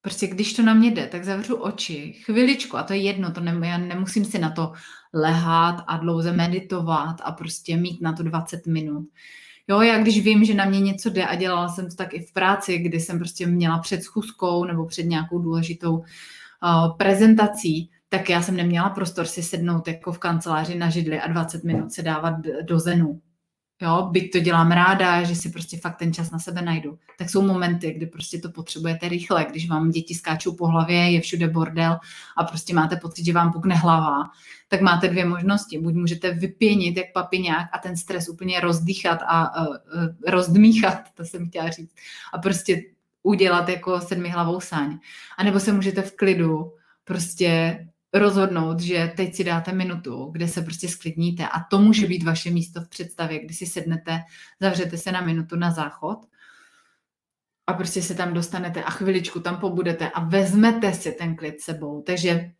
Prostě když to na mě jde, tak zavřu oči, chviličku, a to je jedno, to ne, já nemusím si na to lehat a dlouze meditovat a prostě mít na to 20 minut. Jo, já když vím, že na mě něco jde a dělala jsem to tak i v práci, kdy jsem prostě měla před schůzkou nebo před nějakou důležitou uh, prezentací, tak já jsem neměla prostor si sednout jako v kanceláři na židli a 20 minut se dávat do zenu. Jo, byť to dělám ráda, že si prostě fakt ten čas na sebe najdu. Tak jsou momenty, kdy prostě to potřebujete rychle, když vám děti skáčou po hlavě, je všude bordel a prostě máte pocit, že vám pukne hlava, tak máte dvě možnosti. Buď můžete vypěnit jak papiňák a ten stres úplně rozdýchat a uh, uh, rozdmíchat, to jsem chtěla říct, a prostě udělat jako sedmi hlavou sáň. A nebo se můžete v klidu prostě rozhodnout, že teď si dáte minutu, kde se prostě sklidníte a to může být vaše místo v představě, kdy si sednete, zavřete se na minutu na záchod a prostě se tam dostanete a chviličku tam pobudete a vezmete si ten klid sebou. Takže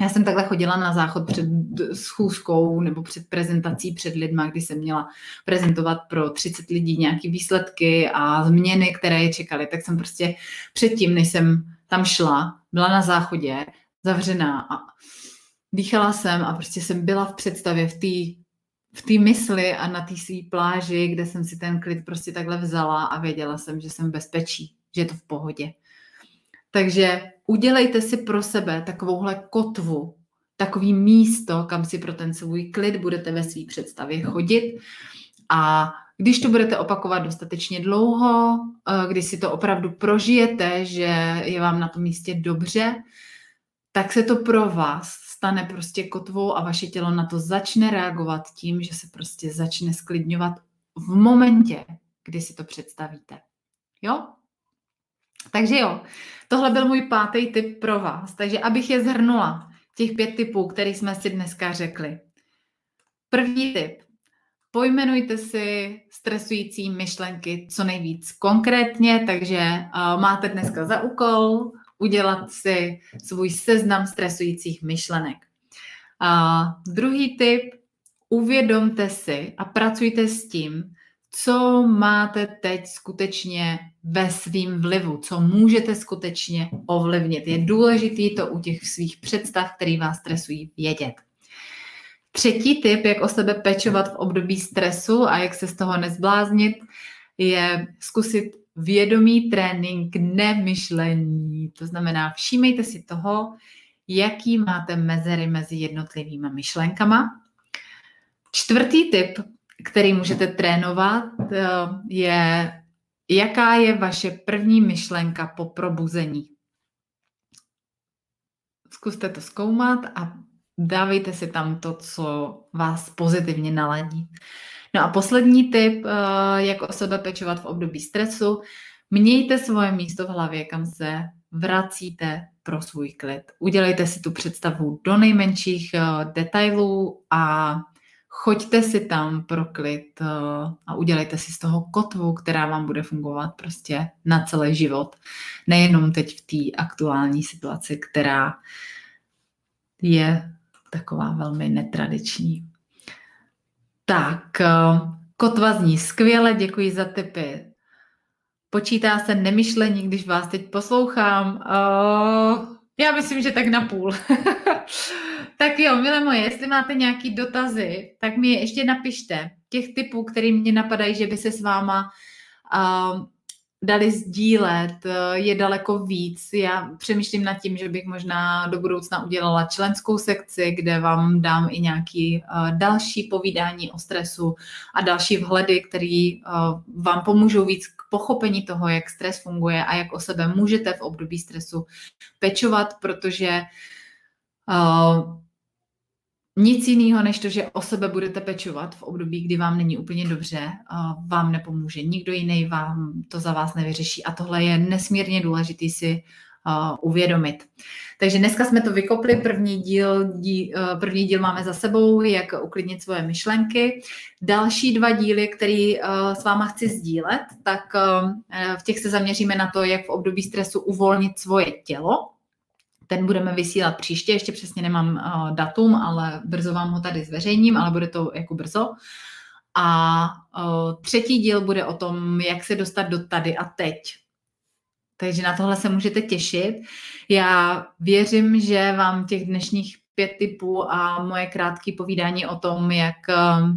já jsem takhle chodila na záchod před schůzkou nebo před prezentací před lidma, kdy jsem měla prezentovat pro 30 lidí nějaké výsledky a změny, které je čekaly. Tak jsem prostě předtím, než jsem tam šla, byla na záchodě, zavřená a dýchala jsem a prostě jsem byla v představě, v té v té mysli a na té své pláži, kde jsem si ten klid prostě takhle vzala a věděla jsem, že jsem v bezpečí, že je to v pohodě. Takže udělejte si pro sebe takovouhle kotvu, takový místo, kam si pro ten svůj klid budete ve své představě chodit. A když to budete opakovat dostatečně dlouho, eh, když si to opravdu prožijete, že je vám na tom místě dobře, tak se to pro vás stane prostě kotvou a vaše tělo na to začne reagovat tím, že se prostě začne sklidňovat v momentě, kdy si to představíte. Jo? Takže jo, tohle byl můj pátý tip pro vás. Takže abych je zhrnula, těch pět typů, který jsme si dneska řekli. První tip. Pojmenujte si stresující myšlenky co nejvíc konkrétně, takže uh, máte dneska za úkol udělat si svůj seznam stresujících myšlenek. A druhý tip, uvědomte si a pracujte s tím, co máte teď skutečně ve svým vlivu, co můžete skutečně ovlivnit. Je důležité to u těch svých představ, které vás stresují, vědět. Třetí tip, jak o sebe pečovat v období stresu a jak se z toho nezbláznit, je zkusit vědomý trénink nemyšlení. To znamená, všímejte si toho, jaký máte mezery mezi jednotlivými myšlenkama. Čtvrtý tip, který můžete trénovat, eh, je, jaká je vaše první myšlenka po probuzení. Zkuste to zkoumat a dávejte si tam to, co vás pozitivně naladí. No a poslední tip, eh, jak o sebe pečovat v období stresu. Mějte svoje místo v hlavě, kam se vracíte pro svůj klid. Udělejte si tu představu do nejmenších eh, detailů a choďte si tam pro klid eh, a udělejte si z toho kotvu, která vám bude fungovat prostě na celý život. Nejenom teď v té aktuální situaci, která je taková velmi netradiční. Tak, eh, kotva zní skvěle, děkuji za tipy. Počítá se nemyšlení, když vás teď poslouchám. Uh, já myslím, že tak na půl. tak jo, milé moje, jestli máte nějaký dotazy, tak mi je ještě napište. Těch typů, který mě napadají, že by se s váma uh, dali sdílet, eh, je daleko víc. Já přemýšlím nad tím, že bych možná do budoucna udělala členskou sekci, kde vám dám i nějaký eh, další povídání o stresu a další vhledy, které eh, vám pomůžou víc k pochopení toho, jak stres funguje a jak o sebe můžete v období stresu pečovat, protože nic jiného, než to, že o sebe budete pečovat v období, kdy vám není úplně dobře, vám nepomůže. Nikdo jiný vám to za vás nevyřeší. A tohle je nesmírně důležitý si uvědomit. Takže dneska jsme to vykopli, první díl, dí, první díl máme za sebou, jak uklidnit svoje myšlenky. Další dva díly, které s váma chci sdílet, tak v těch se zaměříme na to, jak v období stresu uvolnit svoje tělo, ten budeme vysílat příště, ještě přesně nemám uh, datum, ale brzo vám ho tady zveřejním, ale bude to jako brzo. A uh, třetí díl bude o tom, jak se dostat do tady a teď. Takže na tohle se můžete těšit. Já věřím, že vám těch dnešních pět typů a moje krátké povídání o tom, jak uh,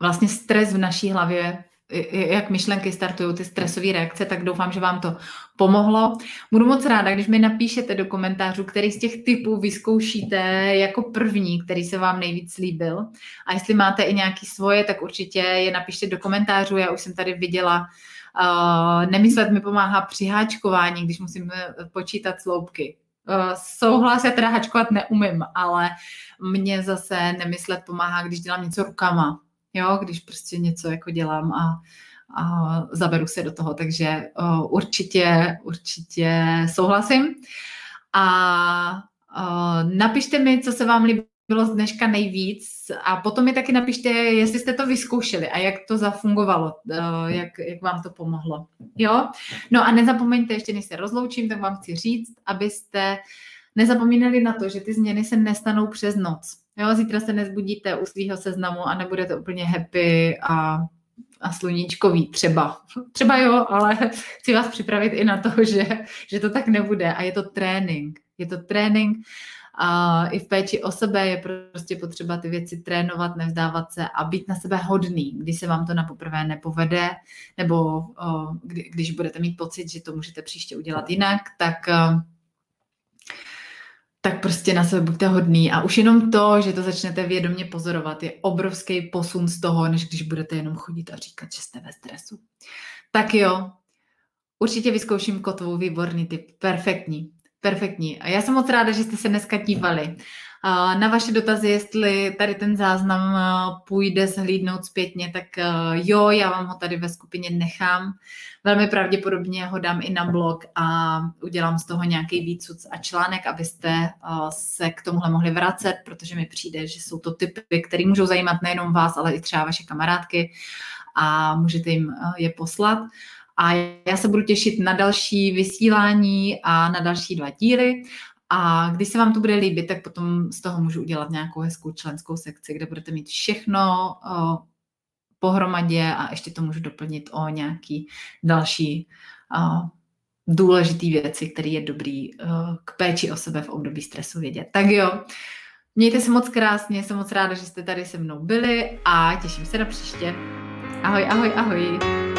vlastně stres v naší hlavě jak myšlenky startují ty stresové reakce, tak doufám, že vám to pomohlo. Budu moc ráda, když mi napíšete do komentářů, který z těch typů vyzkoušíte jako první, který se vám nejvíc líbil. A jestli máte i nějaký svoje, tak určitě je napište do komentářů. Já už jsem tady viděla, uh, nemyslet mi pomáhá při háčkování, když musím eh, počítat sloupky. Uh, souhlas, já teda hačkovat neumím, ale mě zase nemyslet pomáhá, když dělám něco rukama jo, když prostě něco jako dělám a, a zaberu se do toho, takže uh, určitě, určitě souhlasím. A uh, napište mi, co se vám líbilo z dneška nejvíc a potom mi taky napište, jestli jste to vyzkoušeli a jak to zafungovalo, uh, jak, jak vám to pomohlo. Jo? No a nezapomeňte, ještě než se rozloučím, tak vám chci říct, abyste nezapomínali na to, že ty změny se nestanou přes noc. Jo, zítra se nezbudíte u svého seznamu a nebudete úplně happy a, a sluníčkový třeba. Třeba jo, ale chci vás připravit i na to, že, že to tak nebude a je to trénink. Je to trénink a i v péči o sebe je prostě potřeba ty věci trénovat, nevzdávat se a být na sebe hodný, když se vám to na poprvé nepovede, nebo kdy, když budete mít pocit, že to můžete příště udělat jinak, tak tak prostě na sebe buďte hodný. A už jenom to, že to začnete vědomě pozorovat, je obrovský posun z toho, než když budete jenom chodit a říkat, že jste ve stresu. Tak jo, určitě vyzkouším kotvu, výborný typ, perfektní, perfektní. A já jsem moc ráda, že jste se dneska dívali. Na vaše dotazy, jestli tady ten záznam půjde zhlídnout zpětně, tak jo, já vám ho tady ve skupině nechám. Velmi pravděpodobně ho dám i na blog a udělám z toho nějaký výcuc a článek, abyste se k tomuhle mohli vracet, protože mi přijde, že jsou to typy, které můžou zajímat nejenom vás, ale i třeba vaše kamarádky a můžete jim je poslat. A já se budu těšit na další vysílání a na další dva díly. A když se vám to bude líbit, tak potom z toho můžu udělat nějakou hezkou členskou sekci, kde budete mít všechno pohromadě a ještě to můžu doplnit o nějaký další o, důležitý věci, které je dobrý k péči o sebe v období stresu vědět. Tak jo, mějte se moc krásně, jsem moc ráda, že jste tady se mnou byli a těším se na příště. Ahoj, ahoj, ahoj.